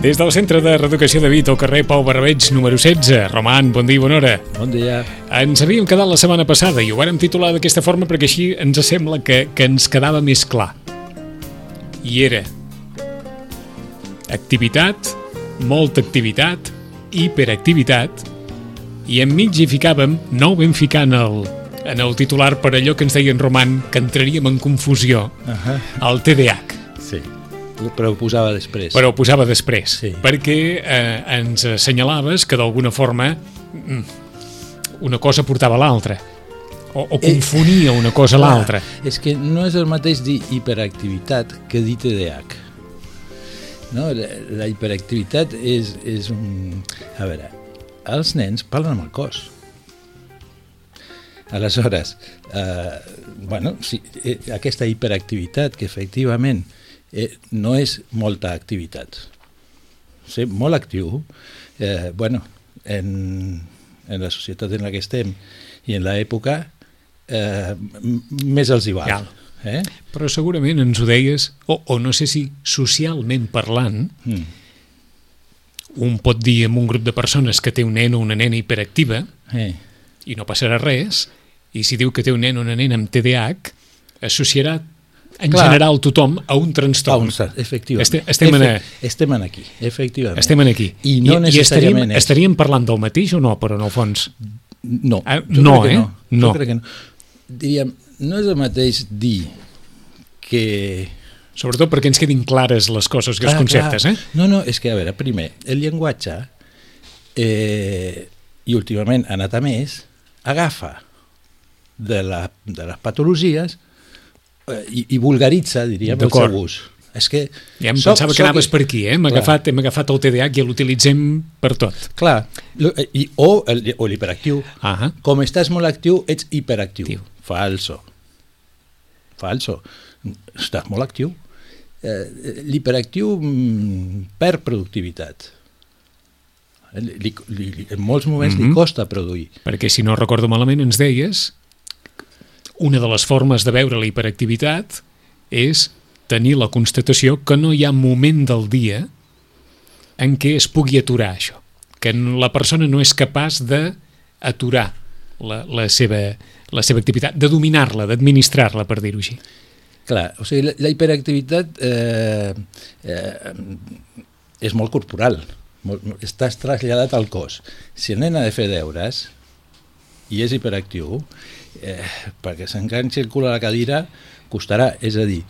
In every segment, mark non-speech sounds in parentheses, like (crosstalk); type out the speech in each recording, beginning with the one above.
Des del Centre de Reeducació de Vit, al carrer Pau Barbeig, número 16. Roman, bon dia i bona hora. Bon dia. Ens havíem quedat la setmana passada i ho vàrem titular d'aquesta forma perquè així ens sembla que, que ens quedava més clar. I era activitat, molta activitat, hiperactivitat, i enmig hi ficàvem, no ho vam ficar en el, en el titular per allò que ens deia en Roman, que entraríem en confusió, Uh -huh. el TDAH. Però ho posava després. Però ho posava després, Sí. perquè eh, ens assenyalaves que d'alguna forma mm, una cosa portava l'altra, o, o confonia una cosa a l'altra. És que no és el mateix dir hiperactivitat que dir TDAH. No? La, la hiperactivitat és, és un... A veure, els nens parlen amb el cos. Aleshores, eh, bueno, sí, eh, aquesta hiperactivitat que efectivament eh, no és molta activitat. Ser molt actiu, eh, bueno, en, en la societat en la que estem i en l'època, eh, més els hi val. Ja. Eh? Però segurament ens ho deies, o, o no sé si socialment parlant, Mm. un pot dir amb un grup de persones que té un nen o una nena hiperactiva Eh. i no passarà res, i si diu que té un nen o una nena amb TDAH, associarà en Clar. general tothom a un trastorn. Ah, un efectivament. Estem- estem en a- estem en aquí, efectivament. Estem en aquí. I no I necessàriament estaríem, és. estaríem parlant del mateix o no, però en el fons? No, Ah, jo no, crec que eh? no. No. Jo crec que no. Diríem, no és el mateix dir que... Sobretot perquè ens quedin clares les coses i els Clar, conceptes, clar. eh? No, no, és que, a veure, primer, el llenguatge, eh, i últimament ha anat a més, agafa de, la, de les patologies i, i vulgaritza, diríem, el seu ús. És que... Ja em soc- pensava que soc- anaves per aquí, eh? Hem agafat, hem agafat el TDAH i l'utilitzem per tot. Clar, eh, i, o el- o l'hiperactiu. Ah, Com estàs molt actiu, ets hiperactiu. Actiu. Falso. Falso. Estàs molt actiu. Eh, L'hiperactiu mm, perd productivitat. Eh, Li, li, li, en molts moments Mhm. li costa produir. perquè si no recordo malament ens deies una de les formes de veure la hiperactivitat és tenir la constatació que no hi ha moment del dia en què es pugui aturar això, que la persona no és capaç d'aturar la, la, seva, la seva activitat, de dominar-la, d'administrar-la, per dir-ho així. Clar, o sigui, la, la hiperactivitat eh, eh, és molt corporal, molt, estàs traslladat al cos. Si el nen ha de fer deures i és hiperactiu, eh, perquè s'enganxi el cul a la cadira costarà, és a dir,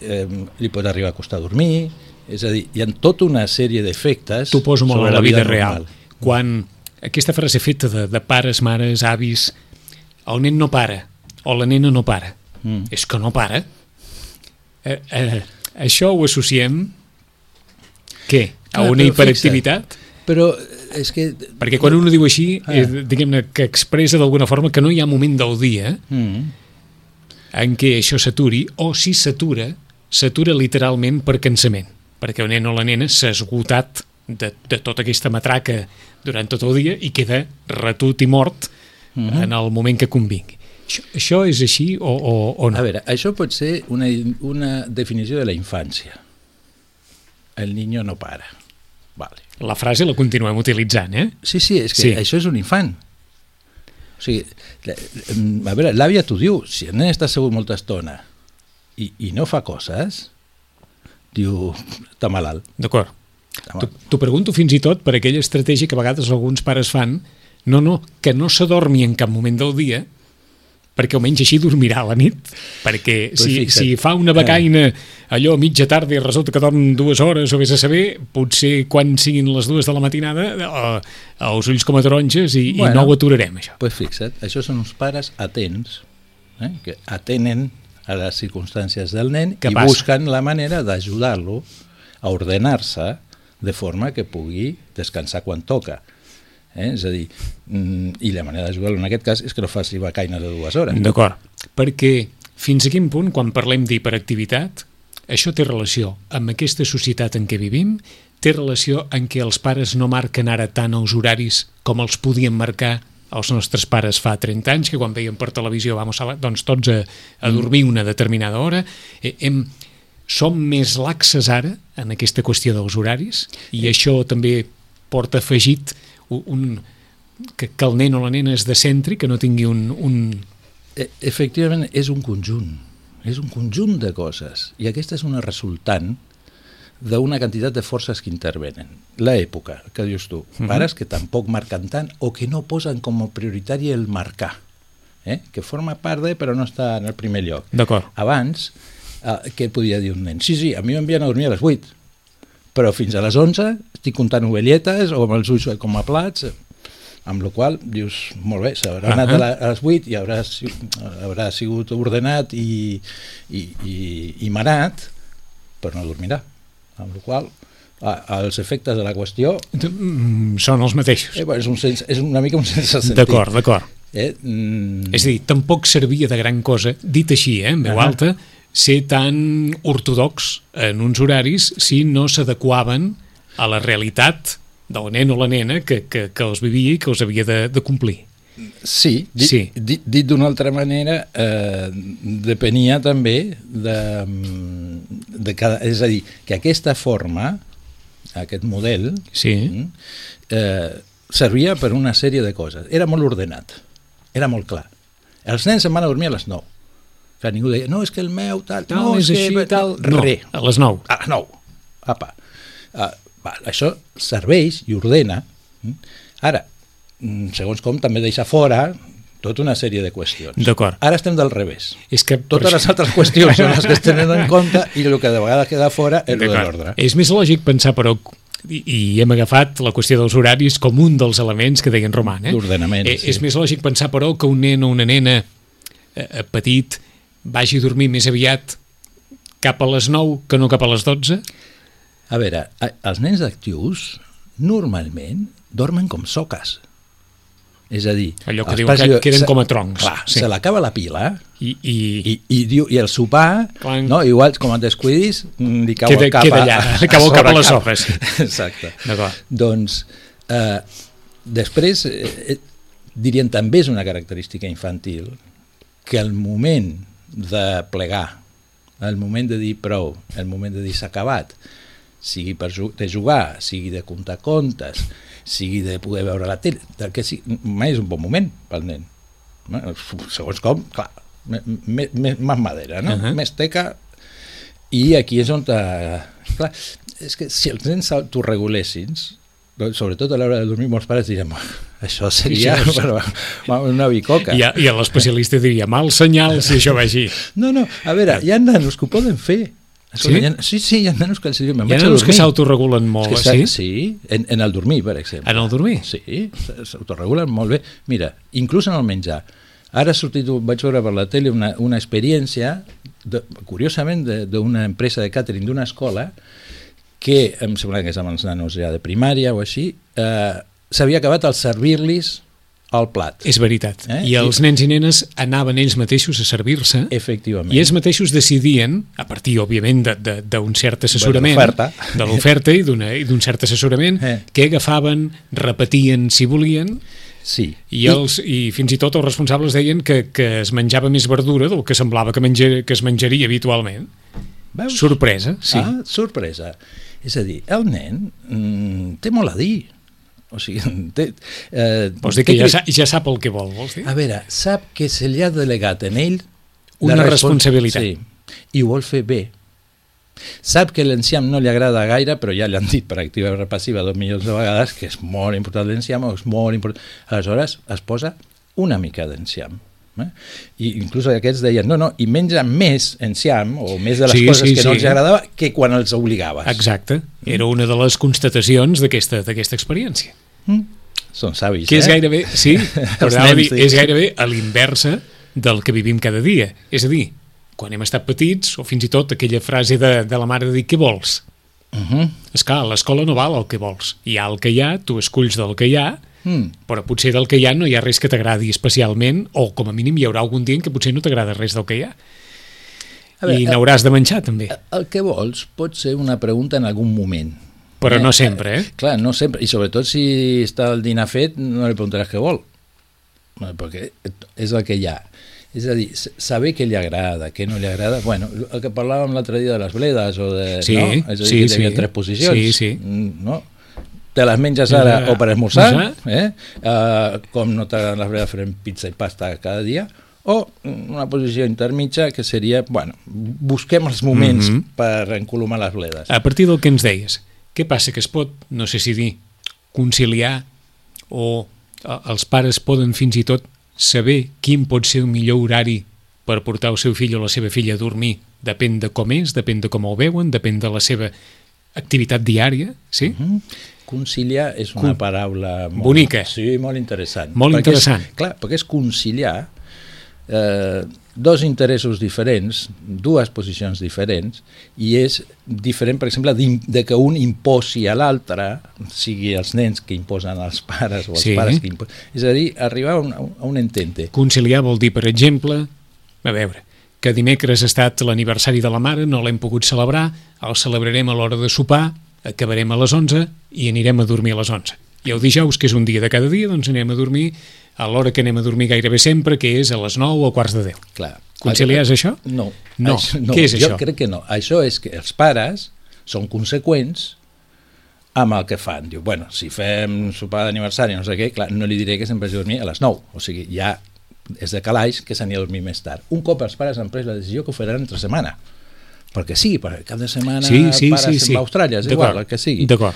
eh, li pot arribar a costar dormir, és a dir, hi ha tota una sèrie d'efectes T'ho poso molt sobre a la vida, real. normal. Quan aquesta frase feta de, de pares, mares, avis, el nen no para, o la nena no para, Mm. és que no para. Eh, eh, això ho associem, què? A Clar, una hiperactivitat? Però és que... Perquè quan un ho diu així, eh, diguem-ne que expressa d'alguna forma que no hi ha moment del dia Mm. en què això s'aturi, o si s'atura, s'atura literalment per cansament, perquè el nen o la nena s'ha esgotat de, de tota aquesta matraca durant tot el dia i queda retut i mort Mhm. en el moment que convingui. Això, això és així o, o, o no? A veure, això pot ser una, una definició de la infància. El niño no para. Vale. La frase la continuem utilitzant, eh? Sí, sí, és que Sí. això és un infant. O sigui, la- a veure, l'àvia t'ho diu, si el nen està assegut molta estona i, i no fa coses, diu, està malalt. D'acord. T'ho pregunto fins i tot per aquella estratègia que a vegades alguns pares fan, no, no, que no s'adormi en cap moment del dia perquè almenys així dormirà a la nit, perquè Pues si, fixa't. si fa una becaina allò a mitja tarda i resulta que dorm dues hores o vés a saber, potser quan siguin les dues de la matinada eh, els ulls com a taronges i, Bueno. i no ho aturarem, això. pues fixa't, això són uns pares atents, eh? que atenen a les circumstàncies del nen Què i passa? busquen la manera d'ajudar-lo a ordenar-se de forma que pugui descansar quan toca. Eh? És a dir, mm, i la manera d'ajudar-lo en aquest cas és que no faci becaina de dues hores. D'acord, perquè fins a quin punt, quan parlem d'hiperactivitat, això té relació amb aquesta societat en què vivim, té relació en què els pares no marquen ara tant els horaris com els podien marcar els nostres pares fa 30 anys, que quan veien per televisió vamos a, doncs tots a, a dormir una determinada hora. Eh, hem, som més laxes ara en aquesta qüestió dels horaris i això també porta afegit un, que, que el nen o la nena es decentri, que no tingui un, un, E- Efectivament, és un conjunt, és un conjunt de coses, i aquesta és una resultant d'una quantitat de forces que intervenen. L'època, que dius tu, Mhm. pares que tampoc marquen tant o que no posen com a prioritari el marcar, eh? que forma part de, però no està en el primer lloc. D'acord. Abans, eh, què podia dir un nen? Sí, sí, a mi m'envien a dormir a les 8, però fins a les 11 estic comptant ovelletes o amb els ulls com a plats, eh, amb la qual cosa dius, molt bé, s'haurà anat ah. a, la, a les 8 i haurà, haurà sigut ordenat i, i, i, i manat, però no dormirà. Amb la qual cosa, els efectes de la qüestió Mm, són els mateixos. eh, és, un sens, és una mica un sense sentit. D'acord, d'acord. Eh? Mm, És a dir, tampoc servia de gran cosa, dit així, eh, en veu Ahà. alta, ser tan ortodox en uns horaris si no s'adequaven a la realitat del nen o la nena que, que, que els vivia i que els havia de, de complir. Sí, dit, Sí. dit, dit d'una altra manera, eh, depenia també de, mm, de cada... És a dir, que aquesta forma, aquest model, Sí, mm, eh, servia per una sèrie de coses. Era molt ordenat, era molt clar. Els nens se'n van a dormir a les 9. Clar, ningú deia, no, és que el meu tal... tal, no, és que... així, tal... No, Re, a les 9. a les 9. Apa. Uh, va, això serveix i ordena. Mm? Ara, mm, segons com, també deixa fora tota una sèrie de qüestions. D'acord. Ara estem del revés. És que... Totes això- les altres qüestions són les que es tenen en (laughs) compte i el que de vegades queda fora és el de D'acord. l'ordre. És més lògic pensar, però, i, hem agafat la qüestió dels horaris com un dels elements que deien Roman. Eh? D'ordenament, Eh, sí. És més lògic pensar, però, que un nen o una nena eh, eh, petit vagi a dormir més aviat cap a les 9 que no cap a les 12? A veure, a- els nens actius normalment dormen com soques. És a dir... Allò que diuen que- diuen, que eren se- com a troncs, Clar, sí. se l'acaba la pila I, i, i, i, diu, i el sopar, Clanc. no, igual com et descuidis, mm, li cau Queda- el cap queda a- allà, a, cau el cap a les sopes. (laughs) Exacte. Doncs, eh, després, eh, eh, dirien també és una característica infantil que el moment de plegar, el moment de dir prou, el moment de dir s'ha acabat, sigui per de jugar, sigui de comptar contes, sigui de poder veure la tele, del que sigui, mai és un bon moment pel nen. Segons com, clar, me- més madera, no? Uh -huh. Més teca, i aquí és on... Te... Clar, és que si els nens s'autoregulessin, doncs, sobretot a l'hora de dormir, molts pares dirien això seria Això és- però, una bicoca. i, i l'especialista diria mal senyal si això va així. No, no, a veure, hi ha nanos que ho poden fer. Escolta, Sí? Ha, sí, sí, hi ha nanos que els diuen, me'n Hi ha a nanos que s'autoregulen molt, que sí? s'ha- Sí, en, en el dormir, per exemple. En el dormir? Sí, s'autoregulen molt bé. Mira, inclús en el menjar. Ara ha sortit, vaig veure per la tele una, una experiència, de, curiosament, de- d'una empresa de càtering d'una escola que, em sembla que és amb els nanos ja de primària o així, eh, s'havia acabat el servir-los al plat. És veritat. Eh? I els nens i nenes anaven ells mateixos a servir-se Efectivament. i ells mateixos decidien, a partir, òbviament, d'un cert assessorament, de l'oferta i d'un cert assessorament, Eh. què agafaven, repetien si volien, Sí. i, els, i fins i tot els responsables deien que, que es menjava més verdura del que semblava que, menja, que es menjaria habitualment. Veus? Sorpresa, sí. Ah, sorpresa. És a dir, el nen mm, té molt a dir. O sigui, (laughs) té... Eh, Vols dir que ja, cri- sa- ja sap el que vol, vols dir? A veure, sap que se li ha delegat en ell Una la respons- responsabilitat. Sí, i ho vol fer bé. Sap que l'enciam no li agrada gaire, però ja li han dit per activa i repassiva dos milions de vegades que és molt important l'enciam, és molt important. Aleshores, es posa una mica d'enciam. Eh? I inclús aquests deien, no, no, i menja més enciam, o més de les Sí, coses sí, que no sí. els agradava, que quan els obligaves. Exacte. Era una de les constatacions d'aquesta experiència. Mm? Són savis, Que és eh? gairebé, sí, (laughs) però a dir, nens, sí. és gairebé a l'inversa del que vivim cada dia. És a dir, quan hem estat petits, o fins i tot aquella frase de, de la mare de dir què vols? Uh -huh. A l'escola no val el que vols. Hi ha el que hi ha, tu esculls del que hi ha, Mm. però potser del que hi ha no hi ha res que t'agradi especialment, o com a mínim hi haurà algun dia en què potser no t'agrada res del que hi ha. A veure, I eh, n'hauràs de menjar, també. El que vols pot ser una pregunta en algun moment. Però Eh, no sempre, eh? Clar, no sempre. I sobretot si està el dinar fet, no li preguntaràs què vol. No, Perquè és el que hi ha. És a dir, saber què li agrada, què no li agrada... Bueno, el que parlàvem l'altre dia de les bledes o de... Sí, no? És a dir, sí, que hi havia sí. tres posicions. Sí, sí. Mm, No? Te les menges ara Eh, o per esmorzar, eh? Uh, com no t'agraden les bledes, farem pizza i pasta cada dia, o una posició intermitja que seria, bueno, busquem els moments Mhm. per encolomar les bledes. A partir del que ens deies, què passa? Que es pot, no sé si dir, conciliar o eh, els pares poden fins i tot saber quin pot ser el millor horari per portar el seu fill o la seva filla a dormir. Depèn de com és, depèn de com el veuen, depèn de la seva activitat diària, sí? Mm. Conciliar és una Con- paraula molt, Bonica. Sí, molt interessant. Molt Perquè interessant. És, clar, perquè és conciliar eh, dos interessos diferents, dues posicions diferents, i és diferent, per exemple, de que un imposi a l'altre, sigui els nens que imposen als pares o els Sí. pares que imposen... És a dir, arribar a un, a un entente. Conciliar vol dir, per exemple, a veure, que dimecres ha estat l'aniversari de la mare, no l'hem pogut celebrar, el celebrarem a l'hora de sopar, acabarem a les 11 i anirem a dormir a les 11. I el dijous, que és un dia de cada dia, doncs anirem a dormir a l'hora que anem a dormir gairebé sempre, que és a les 9 o quarts de 10. Clar. Conciliar és això? No. No. Això, no. Què és jo això? crec que no. Això és que els pares són conseqüents amb el que fan. Diu, bueno, si fem sopar d'aniversari, no sé què, clar, no li diré que sempre hagi dormir a les 9. O sigui, ja és de calaix que s'anirà a dormir més tard. Un cop els pares han pres la decisió que ho faran entre setmana. Perquè sí, perquè cada setmana Sí, sí, pares sí, sí. a Austràlia, és igual, el que sigui. D'acord.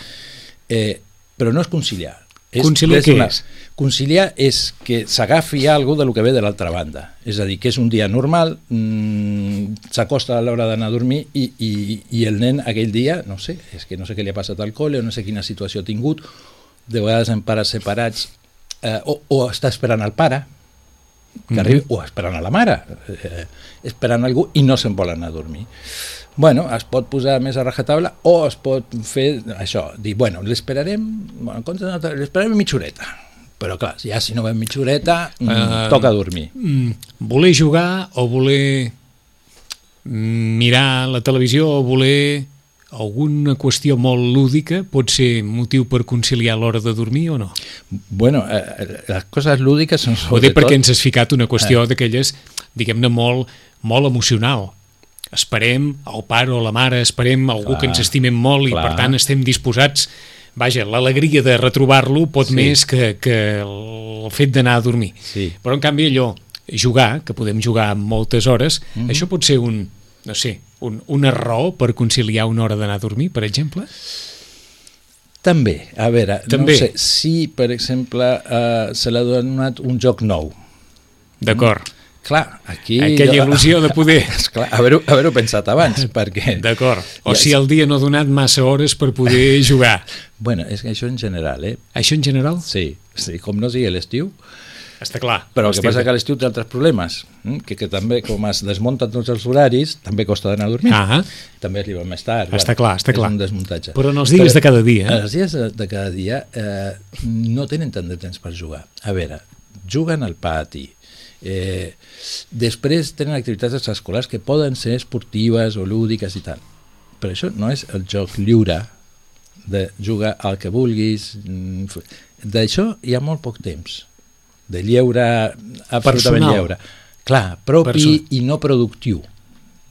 Eh, però no és conciliar. És Conciliar què una- és? Conciliar és que s'agafi alguna de lo que ve de l'altra banda. És a dir, que és un dia normal, mmm, s'acosta a l'hora d'anar a dormir i, i, i el nen aquell dia, no sé, és que no sé què li ha passat al col·le o no sé quina situació ha tingut, de vegades en pares separats, eh, o, o està esperant el pare, que Mhm. arribi, o esperant a la mare, eh, esperant algú i no se'n vol anar a dormir. Bueno, es pot posar més a rajatabla o es pot fer això, dir, bueno, l'esperarem, bueno, l'esperarem mitja horeta. Però clar, ja si no veiem mitja horeta, mm, Eh, toca dormir. Mm, voler jugar o voler mirar la televisió o voler alguna qüestió molt lúdica pot ser motiu per conciliar l'hora de dormir o no? Bueno, eh, les coses lúdiques són O dir sobretot... perquè ens has ficat una qüestió d'aquelles, diguem-ne, molt, molt emocional. Esperem el pare o la mare, esperem algú Clar, que ens estimem molt i clar. per tant estem disposats vaja, l'alegria de retrobar-lo pot Sí. més que, que el fet d'anar a dormir. Sí. Però en canvi allò, jugar, que podem jugar moltes hores, mm. -hmm. això pot ser un, no sé, un, una raó per conciliar una hora d'anar a dormir, per exemple? També, a veure, També. no sé, si per exemple eh, se l'ha donat un joc nou, D'acord. clar, aquí... Aquella il·lusió de poder... (laughs) Esclar, haver-ho haver pensat abans, (laughs) perquè... D'acord. O Ja, si el dia no ha donat massa hores per poder (laughs) jugar. Bueno, és que això en general, eh? Això en general? Sí, sí com no sigui l'estiu, Està clar. però el que passa que a l'estiu té altres problemes, mm? que, que també, com es desmunten tots els horaris, també costa d'anar a dormir. Ah, També arriba més tard. Està clar, està clar. És un desmuntatge. Però en els dies de cada dia, eh? Els dies de, cada dia eh, no tenen tant de temps per jugar. A veure, juguen al pati, eh, després tenen activitats extraescolars que poden ser esportives o lúdiques i tal. Però això no és el joc lliure de jugar al que vulguis. mm, D'això hi ha molt poc temps. De lleure absolutament Personal. lleure. Clar, propi Personal. i no productiu,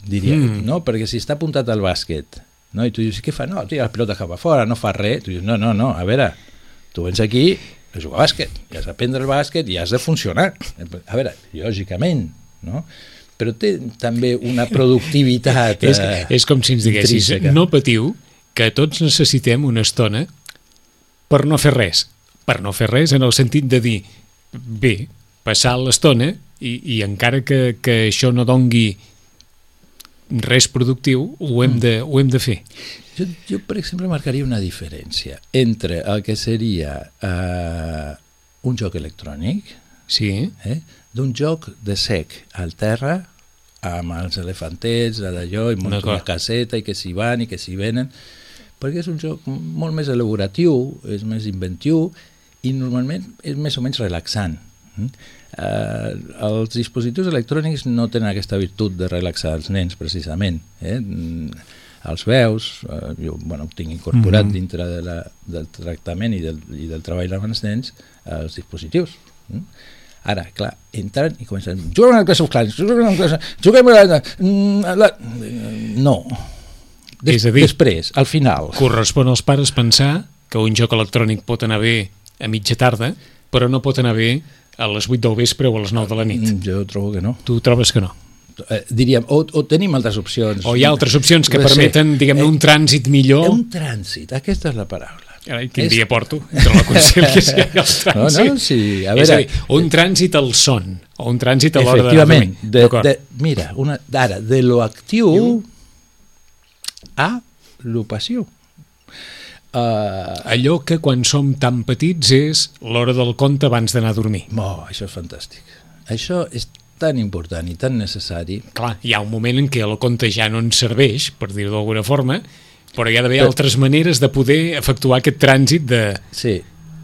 diria. Mm. No? Perquè si està apuntat al bàsquet no? i tu dius, què fa? No, tira la pilota cap a fora, no fa res. Tu dius, no, no, no, a veure, tu vens aquí a jugar a bàsquet, i has d'aprendre el bàsquet i has de funcionar. A veure, lògicament, no? Però té també una productivitat (laughs) és, eh, és com si ens diguessis, intrínseca. no patiu, que tots necessitem una estona per no fer res. Per no fer res en el sentit de dir, bé, passar l'estona i, i encara que, que això no dongui res productiu, ho hem de, ho hem de fer. Jo, jo, per exemple, marcaria una diferència entre el que seria eh, un joc electrònic, Sí, eh, d'un joc de sec al terra, amb els elefantets, la d'allò, i D'acord. una caseta, i que s'hi van i que s'hi venen, perquè és un joc molt més elaboratiu, és més inventiu, i normalment és més o menys relaxant. Mm? Eh, els dispositius electrònics no tenen aquesta virtut de relaxar els nens, precisament. Eh? Mm, Els veus, eh, jo bueno, ho tinc incorporat Mhm. dintre de la, del tractament i del, i del treball amb els nens, eh, els dispositius. Mm? Ara, clar, entren i comencen juguem a la classe of Clans, juguem a la classe... Juguem a la... mm, a la... No. Des, És a dir- després, al final. correspon als pares pensar que un joc electrònic pot anar bé a mitja tarda, però no pot anar bé a les 8 del vespre o a les 9 de la nit. Mm, Jo trobo que no. Tu trobes que no? Eh, diríem, o, o tenim altres opcions. O hi ha altres opcions que Sí. permeten, diguem-ne, un trànsit millor? Un trànsit, aquesta és la paraula. Carai, quin És- dia porto entre la conciliació i el trànsit. (laughs) No, no, sí, a És a veure- dir, un trànsit al son, o un trànsit a l'hora de Efectivament, de, mira, una, ara, de lo actiu a lo passiu. Uh, Allò que quan som tan petits és l'hora del conte abans d'anar a dormir. oh, això és fantàstic. Això és tan important i tan necessari. Clar, hi ha un moment en què el conte ja no ens serveix, per dir-ho d'alguna forma, però hi ha d'haver Però- altres maneres de poder efectuar aquest trànsit de... Sí,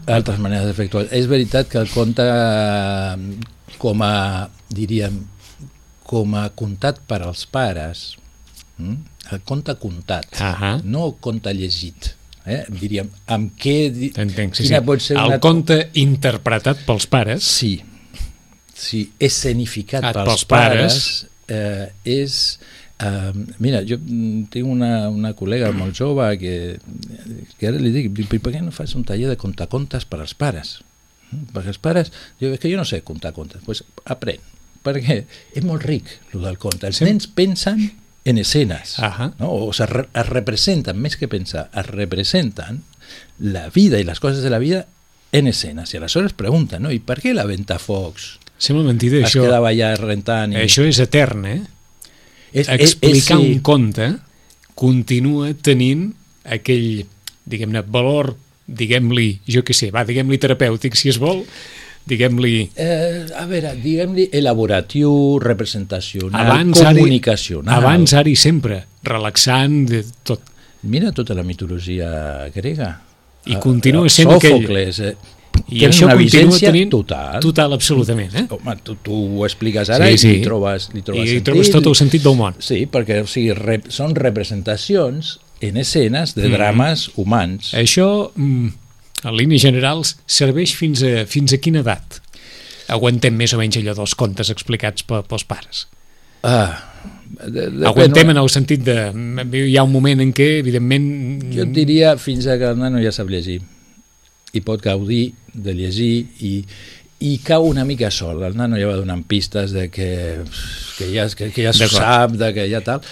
altres maneres d'efectuar. És veritat que el conte, eh, com a, diríem, com a comptat per als pares, mm? el conte comptat, Ahà. no el conte llegit, eh? diríem, amb què... T'entenc, sí, sí. pot ser El una... conte interpretat pels pares, Sí, sí, escenificat pels, pels pares, pares. eh, és... Uh, mira, jo mm, tinc una, una col·lega molt jove que, que ara li dic, "I per què no fas un taller de contacontes per als pares? Mm, Perquè els pares, jo, és que jo no sé contar contes, doncs pues aprèn, perquè és molt ric el del conte. Els Sí. nens pensen en escenes, Ahà. no? o se re, es representen, més que pensar, es representen la vida i les coses de la vida en escenes. I aleshores pregunten, no? i per què la Ventafocs sembla mentida, es això, quedava allà rentant? I... això és etern, eh? és, Explicar sí. un conte continua tenint aquell, diguem-ne, valor, diguem-li, jo què sé, va, diguem-li terapèutic, si es vol, diguem-li... Eh, a veure, diguem-li elaboratiu, representacional, Abans, comunicacional. abans, ara i sempre, relaxant de tot. Mira tota la mitologia grega. I continua eh, sent aquell- Sòfocles, eh, I això una continua tenint total. total absolutament, eh? Home, tu, tu ho expliques ara Sí, i sí. li trobes, li trobes I sentit. trobes tot el sentit del món. Sí, perquè o sigui, rep, són representacions en escenes de Mhm. drames humans. Això, mm, en línies generals, serveix fins a, fins a quina edat? Aguantem més o menys allò dels contes explicats pe, pels pares. Ah, de, de, Aguantem en el sentit de... Hi ha un moment en què, evidentment... Jo et diria fins a que el nano ja sap llegir i pot gaudir de llegir i, i cau una mica sol. El nano ja va donant pistes de que, que ja, que, que ja s'ho sap, de que ja tal.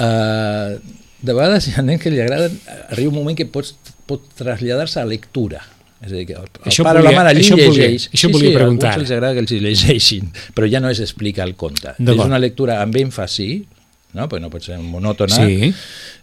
Uh, de vegades hi ha nens que li agraden, arriba un moment que pots, pot traslladar-se a lectura. És a dir, que el, el Això pare o volia- la mare li això volia- llegeix. això sí, volia sí, preguntar. Els agrada que els llegeixin, però ja no és explicar el conte. És una lectura amb èmfasi, no? perquè no pot ser monòtona, Sí.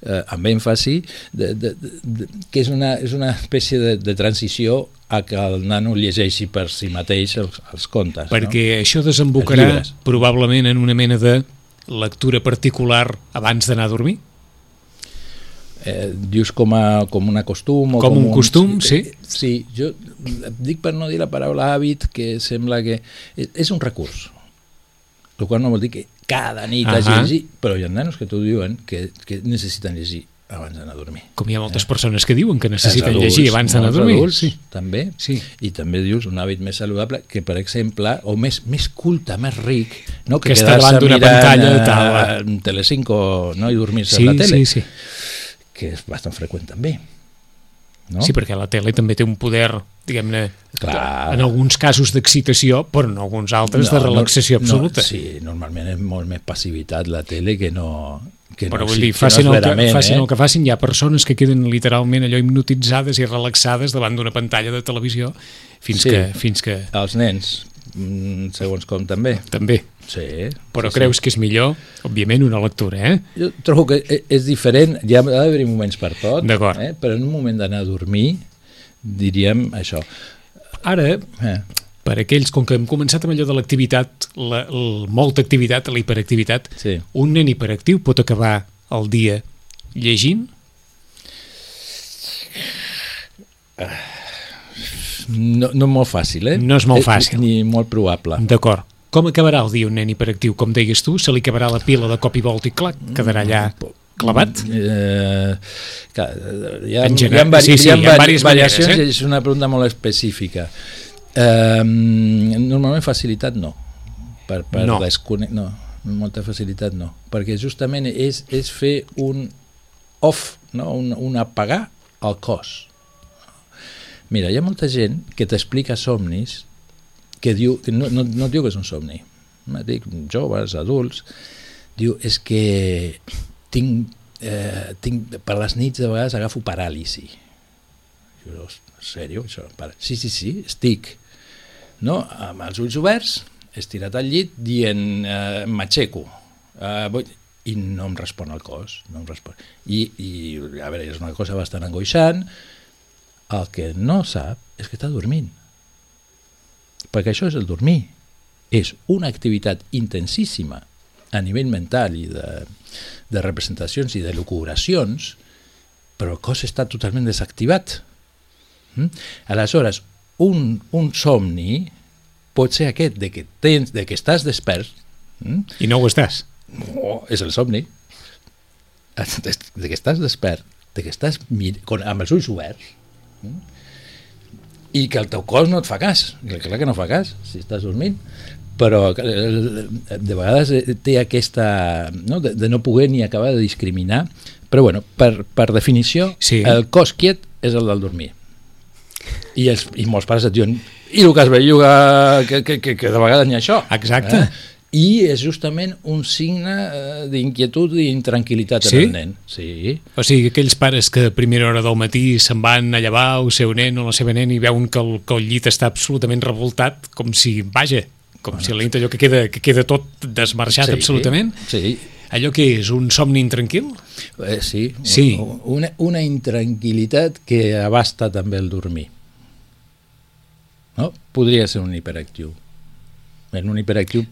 eh, amb èmfasi, de, de, de, de, que és una, és una espècie de, de transició a que el nano llegeixi per si mateix els, els contes. Perquè no? això desembocarà probablement en una mena de lectura particular abans d'anar a dormir? Eh, dius com, a, com un costum o Com un costum, sí. Eh, Sí, jo dic per no dir la paraula hàbit, que sembla que... És, és un recurs. El qual no vol dir que cada nit hagi de Ahà. llegir, però hi ha nanos que t'ho diuen que, que necessiten llegir abans d'anar a dormir. Com hi ha moltes persones que diuen que necessiten adults, llegir abans d'anar a dormir. Adults, Sí. també. Sí. I també dius un hàbit més saludable que, per exemple, o més, més culte, més ric, no? Que estar quedar-se davant d'una mirant, pantalla eh, tal. en Telecinco no? i dormir-se Sí, a la tele, sí, sí. Que és bastant freqüent també. No? Sí, perquè la tele també té un poder, diguem-ne, en alguns casos d'excitació, però en alguns altres de relaxació absoluta. No, sí, normalment és molt més passivitat la tele que no... Que Però no, vull dir, que facin, no el que, facin eh? el que facin, hi ha persones que queden literalment allò hipnotitzades i relaxades davant d'una pantalla de televisió fins, Sí. que, fins que... Els nens, mm, segons com també. També. Sí. Però sí, creus que és millor, òbviament, una lectura, eh? Sí. Jo trobo que e- és diferent, hi ha, ha d'haver moments per tot, eh? però en un moment d'anar a dormir, diríem això. Ara, Eh. per aquells, com que hem començat amb allò de l'activitat, la, el, molta activitat, la hiperactivitat, Sí. un nen hiperactiu pot acabar el dia llegint? No, no molt fàcil, eh? No és molt Eh, fàcil. Ni molt probable. D'acord. Com acabarà el dia un nen hiperactiu? Com deies tu, se li acabarà la pila de cop i volta i clac, quedarà allà clavat? Eh, que, hi ha, En hi ha, vari, sí, sí, hi ha, hi ha vari- diverses variacions maneres, eh? és una pregunta molt específica. Eh, normalment facilitat no. Per, per No. descone... no, molta facilitat no. Perquè justament és, és fer un off, no? un, un apagar el cos. Mira, hi ha molta gent que t'explica somnis que diu que no, no, no diu que és un somni. Dic, joves, adults, diu, és que tinc, eh, tinc, per les nits de vegades agafo paràlisi. Jo, en sèrio? Això? Para- Sí, sí, sí, estic no? amb els ulls oberts, estirat al llit, dient eh, m'aixeco, eh, vull... i no em respon el cos. No em respon. I, I, a veure, és una cosa bastant angoixant. El que no sap és que està dormint. Perquè això és el dormir. És una activitat intensíssima a nivell mental i de, de representacions i de locuracions, però el cos està totalment desactivat. Mm? Aleshores, un, un somni pot ser aquest de que, tens, de que estàs despert, mm? I no ho estàs. oh, és el somni, de que estàs despert, de que estàs amb els ulls oberts, mm? I que el teu cos no et fa cas, clar que no fa cas si estàs dormint, però eh, de vegades eh, té aquesta no? De, de no poder ni acabar de discriminar però bueno, per, per definició Sí. el cos quiet és el del dormir i, els, i molts pares et diuen i el que es belluga que, que, que, que de vegades n'hi ha això Exacte. eh? I és justament un signe eh, d'inquietud i intranquil·litat Sí? en el nen sí, O sigui, aquells pares que a primera hora del matí se'n van a llevar el seu nen o la seva nena i veuen que el, que el llit està absolutament revoltat, com si, vaja, com si a la nit allò que queda, que queda tot desmarxat sí, absolutament. sí, Allò que és un somni intranquil? Eh, sí, Sí. Una, una intranquil·litat que abasta també el dormir. No? Podria ser un hiperactiu. En un hiperactiu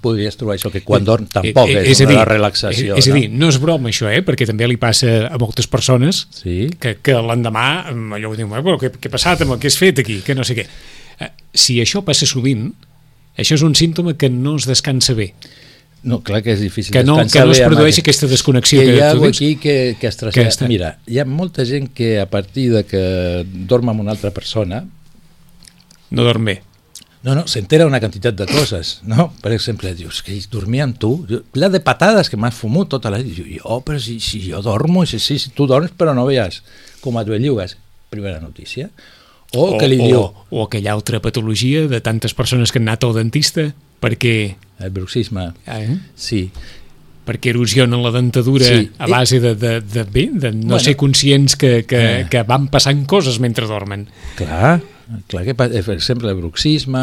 podries trobar això, que quan dorm tampoc Eh, eh, és, a una dir, relaxació. És, és a dir, no és broma això, eh? perquè també li passa a moltes persones no? Sí, que, que l'endemà mm, allò ho diuen, "Eh, però què, què ha passat amb el que has fet aquí, que no sé què. Eh, Si això passa sovint, això és un símptoma que no es descansa bé, no, clar que és difícil que no, que no es amb produeix aquest- aquesta desconnexió que que, hi ha tu dius. aquí que, que es Que està- Mira, hi ha molta gent que a partir de que dorm amb una altra persona No dorm bé. No, no, s'entera una quantitat de coses, no? Per exemple, dius, que dormia amb tu, la de patades que m'has fumut tota la nit, jo, oh, però si, si jo dormo, si, si, si tu dorms però no veies com et bellugues, primera notícia, o, que li o, diu, o aquella altra patologia de tantes persones que han anat al dentista perquè, el bruxisme, eh, sí, perquè erosionen la dentadura Sí. a base de, de, de, bé, de no Bueno. ser conscients que, que, Eh. que van passant coses mentre dormen. clar, clar que, eh, per exemple, el bruxisme,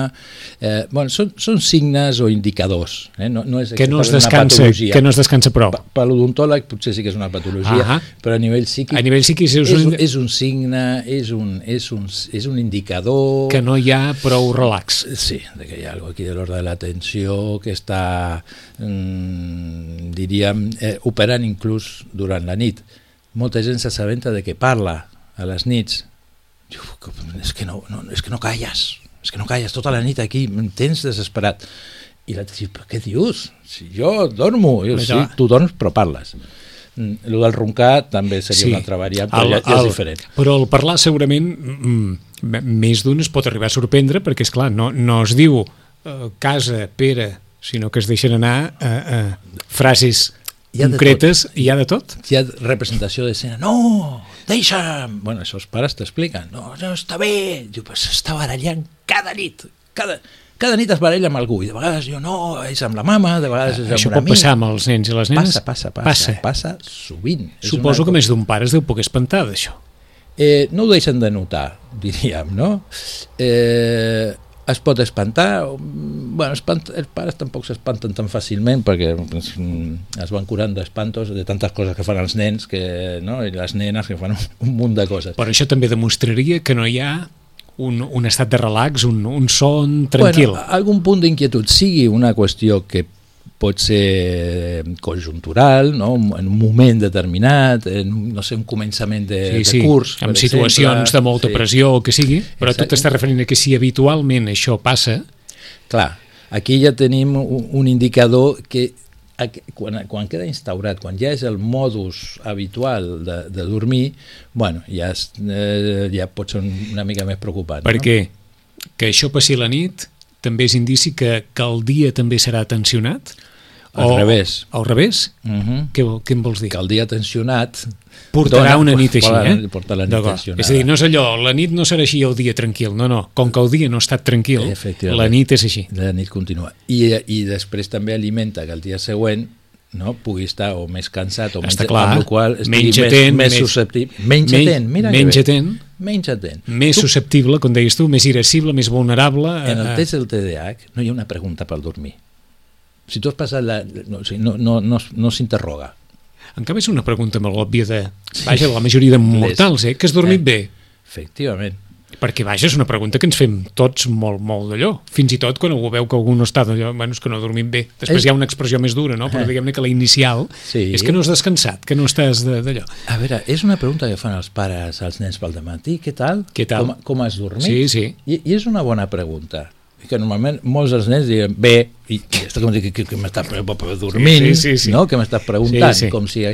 eh, bueno, són, són signes o indicadors, eh? no, no és Que no es descansa, que no es descansa prou. Per l'odontòleg potser sí que és una patologia, Ahà. però a nivell psíquic A nivell psíquic és, un, és un signe, és un, és un, és un indicador... que no hi ha prou relax. Sí, de que hi ha algo aquí de l'ordre de l'atenció que està, mm, diríem, eh, operant inclús durant la nit. Molta gent s'assabenta de que parla a les nits. Diu, "Que- és que no, no, és que no calles, és que no calles tota la nit aquí, em tens desesperat. I l'altre diu, però què dius? Si jo dormo, jo, sí, tu dorms però parles. Mm, El del roncar també seria una altra variant, però El- ja, ja és el- diferent. Però el parlar segurament mm, m- més d'un es pot arribar a sorprendre perquè, és clar no, no es diu eh, casa, Pere, sinó que es deixen anar eh, eh, frases Hi ha concretes i hi ha de tot. hi ha representació d'escena, no, deixa'm! Bueno, això els pares t'expliquen, no, no, està bé, diu, però s'està barallant cada nit, cada, cada nit es baralla amb algú, i de vegades diu, no, és amb la mama, de vegades és amb Això pot amic. passar amb els nens i les nenes? Passa, passa, passa, passa, passa sovint. Suposo una que més d'un pare es deu poder espantar d'això. Eh, no ho deixen de notar, diríem, no? Eh, es pot espantar, mm, bueno, espant, els pares tampoc s'espanten tan fàcilment perquè pues, mm, es van curant d'espantos de tantes coses que fan els nens que, no? i les nenes que fan un, (laughs) un munt de coses. Però això també demostraria que no hi ha un, un estat de relax, un, un son tranquil. Bueno, algun punt d'inquietud, sigui una qüestió que pot ser conjuntural, no? en un moment determinat, en no sé, un començament de, sí, sí, de curs. per situacions exemple. de molta Sí. pressió o que sigui, però tu Exacte. t'estàs referint a que si habitualment això passa, Clar, aquí ja tenim un, un indicador que quan, quan queda instaurat, quan ja és el modus habitual de, de dormir, bueno, ja, és, eh, ja pot ser un- una mica més preocupant. perquè que això passi la nit també és indici que, que el dia també serà tensionat? Al revés. Al revés? Uh -huh. Què, què em vols dir? Que el dia tensionat Portarà dona- una nit així, eh? Porta la nit tensionada. És a dir, no és allò, la nit no serà així el dia tranquil, no, no. Com que el dia no ha estat tranquil, la nit és així. La nit continua. I, I després també alimenta que el dia següent no, pugui estar o més cansat o menys, Està clar. amb la qual Menys més, atent, més més- susceptible. Menys menys- atent, mira que menys bé. atent. Menys atent. Més Tu, susceptible, com deies tu, més irascible, més vulnerable. en el eh, test del TDAH no hi ha una pregunta per dormir. Si tu has passat la... No, no, no, no, no s'interroga. En canvi, és una pregunta molt òbvia de... Vaja, la majoria de mortals, eh? Que has dormit Eh. bé. Efectivament. Perquè, vaja, és una pregunta que ens fem tots molt, molt d'allò. Fins i tot quan algú veu que algú no està d'allò, bueno, és que no ha dormit bé. Després És- hi ha una expressió més dura, no? Però Eh. diguem-ne que la inicial Sí. és que no has descansat, que no estàs de- d'allò. A veure, és una pregunta que fan els pares als nens pel matí. Què tal? Què tal? Com, com has dormit? Sí, sí. I, I és una bona pregunta. Que normalment molts dels nens diuen bé, i, esto com que, que, que m'estàs dormint, Sí, sí, sí. no? que m'estàs preguntant, Sí, sí. com si...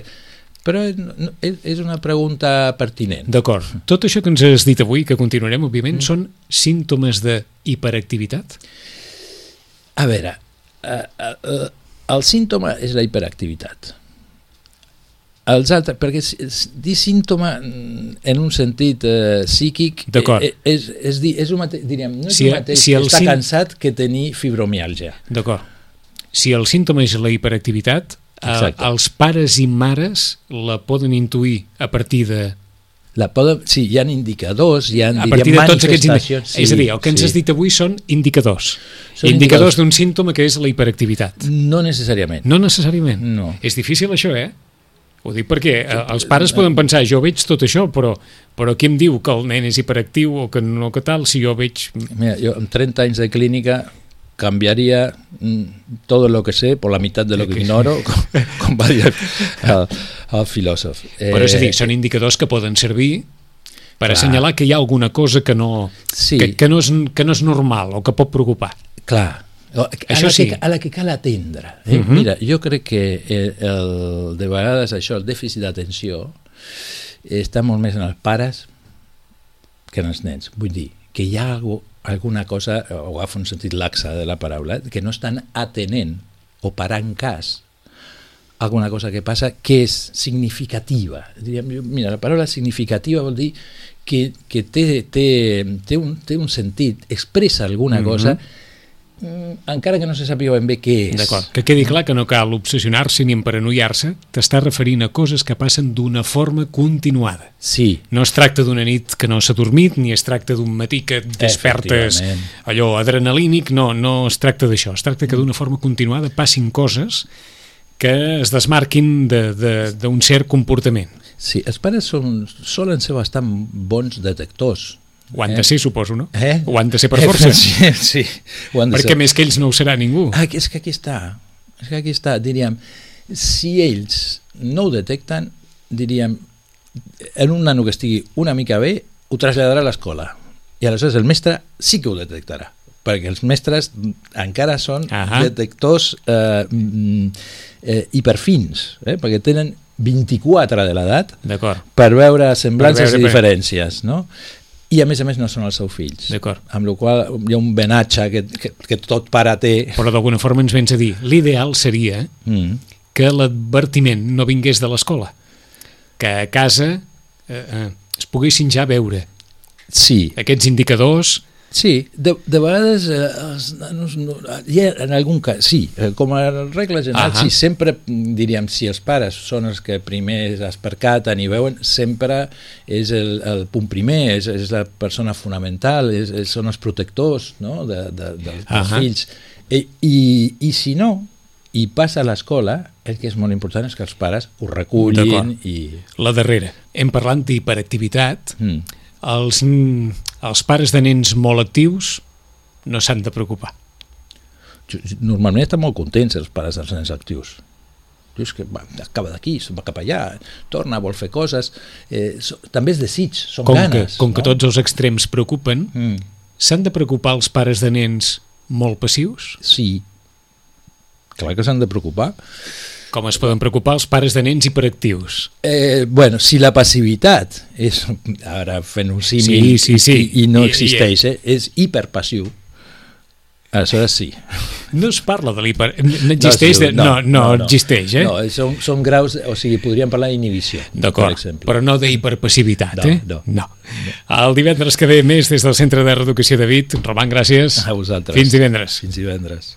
Però és, és una pregunta pertinent. D'acord. Tot això que ens has dit avui, que continuarem, òbviament, són símptomes de hiperactivitat? A veure, eh, eh, el símptoma és la hiperactivitat. Els altres, perquè dir símptoma mm, en un sentit eh, psíquic D'acord. eh, és, és, dir, és un mate, diríem, no és Si- el mateix si el estar sim- cansat que tenir fibromiàlgia. D'acord. Si el símptoma és la hiperactivitat, eh, els pares i mares la poden intuir a partir de... La poden, sí, hi ha indicadors, hi ha A partir de tots aquests... indi- manifestacions. és a dir, el que ens sí. has dit avui són indicadors. Són indicadors d'un símptoma que és la hiperactivitat. No necessàriament. No necessàriament. No. És difícil això, eh? Ho dic perquè eh, els pares poden pensar, jo veig tot això, però, però qui em diu que el nen és hiperactiu o que no que tal, si jo veig... Mira, yo en 30 años de clínica cambiaría mm, todo lo que sé por la mitad de lo que ignoro, com, com va dir el, el filòsof. Eh, Però és a dir, són indicadors que poden servir per Clar. assenyalar que hi ha alguna cosa que no, Sí. que, que, no és, que no és normal o que pot preocupar. Clar, a Això la, sí. que, a la que cal atendre. Eh? Mhm. Mira, jo crec que el, el, de vegades això, el dèficit d'atenció, està molt més en els pares que en els nens. Vull dir, que hi ha algo, alguna cosa, o agafo un sentit laxa de la paraula, que no estan atenent o parant cas alguna cosa que passa que és significativa. Diríem, mira, la paraula significativa vol dir que, que té, té, té, un, té un sentit, expressa alguna Mhm. cosa, mm, encara que no se sàpiga ben bé què és. D'acord. Que quedi clar que no cal obsessionar-se ni emparanoiar-se, t'està referint a coses que passen d'una forma continuada. Sí, No es tracta d'una nit que no s'ha dormit, ni es tracta d'un matí que et despertes allò adrenalínic, no, no es tracta d'això. Es tracta que d'una forma continuada passin coses que es desmarquin d'un de, d'un cert comportament. sí, els pares són, solen ser bastant bons detectors. Ho han de ser, suposo, no? Eh? Ho han de ser per força. (laughs) Sí, sí. Ho han de Perquè ser. més que ells no ho serà ningú. Ah, és que aquí està. És que aquí està, diríem, si ells no ho detecten, diríem, en un nano que estigui una mica bé, ho traslladarà a l'escola. I aleshores el mestre sí que ho detectarà perquè els mestres encara són Ahà. detectors eh, mm, eh, hiperfins, eh, perquè tenen 24 de l'edat per veure semblances Per veure, i diferències, no? I a més a més no són els seus fills. D'acord. Amb la qual hi ha un benatge que, que, que tot pare té. Però d'alguna forma ens vens a dir, l'ideal seria Mm. que l'advertiment no vingués de l'escola, que a casa eh, eh, es poguessin ja veure Sí, aquests indicadors Sí, de, de vegades eh, els nanos no, ha, en algun cas, sí, eh, com a regla general, Ahà. sí, sempre mm, diríem, si els pares són els que primer es percaten i veuen, sempre és el, el punt primer, és, és la persona fonamental, és, és, són els protectors no? de, de, dels, dels Ahà. fills. I, i, I si no, i passa a l'escola, el que és molt important és que els pares ho recullin i... La darrera. Hem parlat d'hiperactivitat. Mm. Els, els pares de nens molt actius no s'han de preocupar. Normalment estan molt contents els pares dels nens actius. Dius que va, acaba d'aquí, se'n va cap allà, torna, vol fer coses... Eh, so, també és desig, són Com, ganes. que, com que no? tots els extrems preocupen, Mm, s'han de preocupar els pares de nens molt passius? sí. Clar que s'han de preocupar. Com es poden preocupar els pares de nens hiperactius? Eh, bueno, si la passivitat és, ara fent un símil Sí, sí, sí. i, i no I- i- existeix, eh, és hiperpassiu, aleshores sí. No es parla de l'hiper... No existeix? de... no, no, no, existeix, eh? No, són, són graus, o sigui, podríem parlar d'inhibició, per exemple. però no d'hiperpassivitat, No, eh? no. no. El divendres que ve més des del Centre de Reeducació de Vit. Roman, gràcies. A vosaltres. Fins divendres. Fins divendres.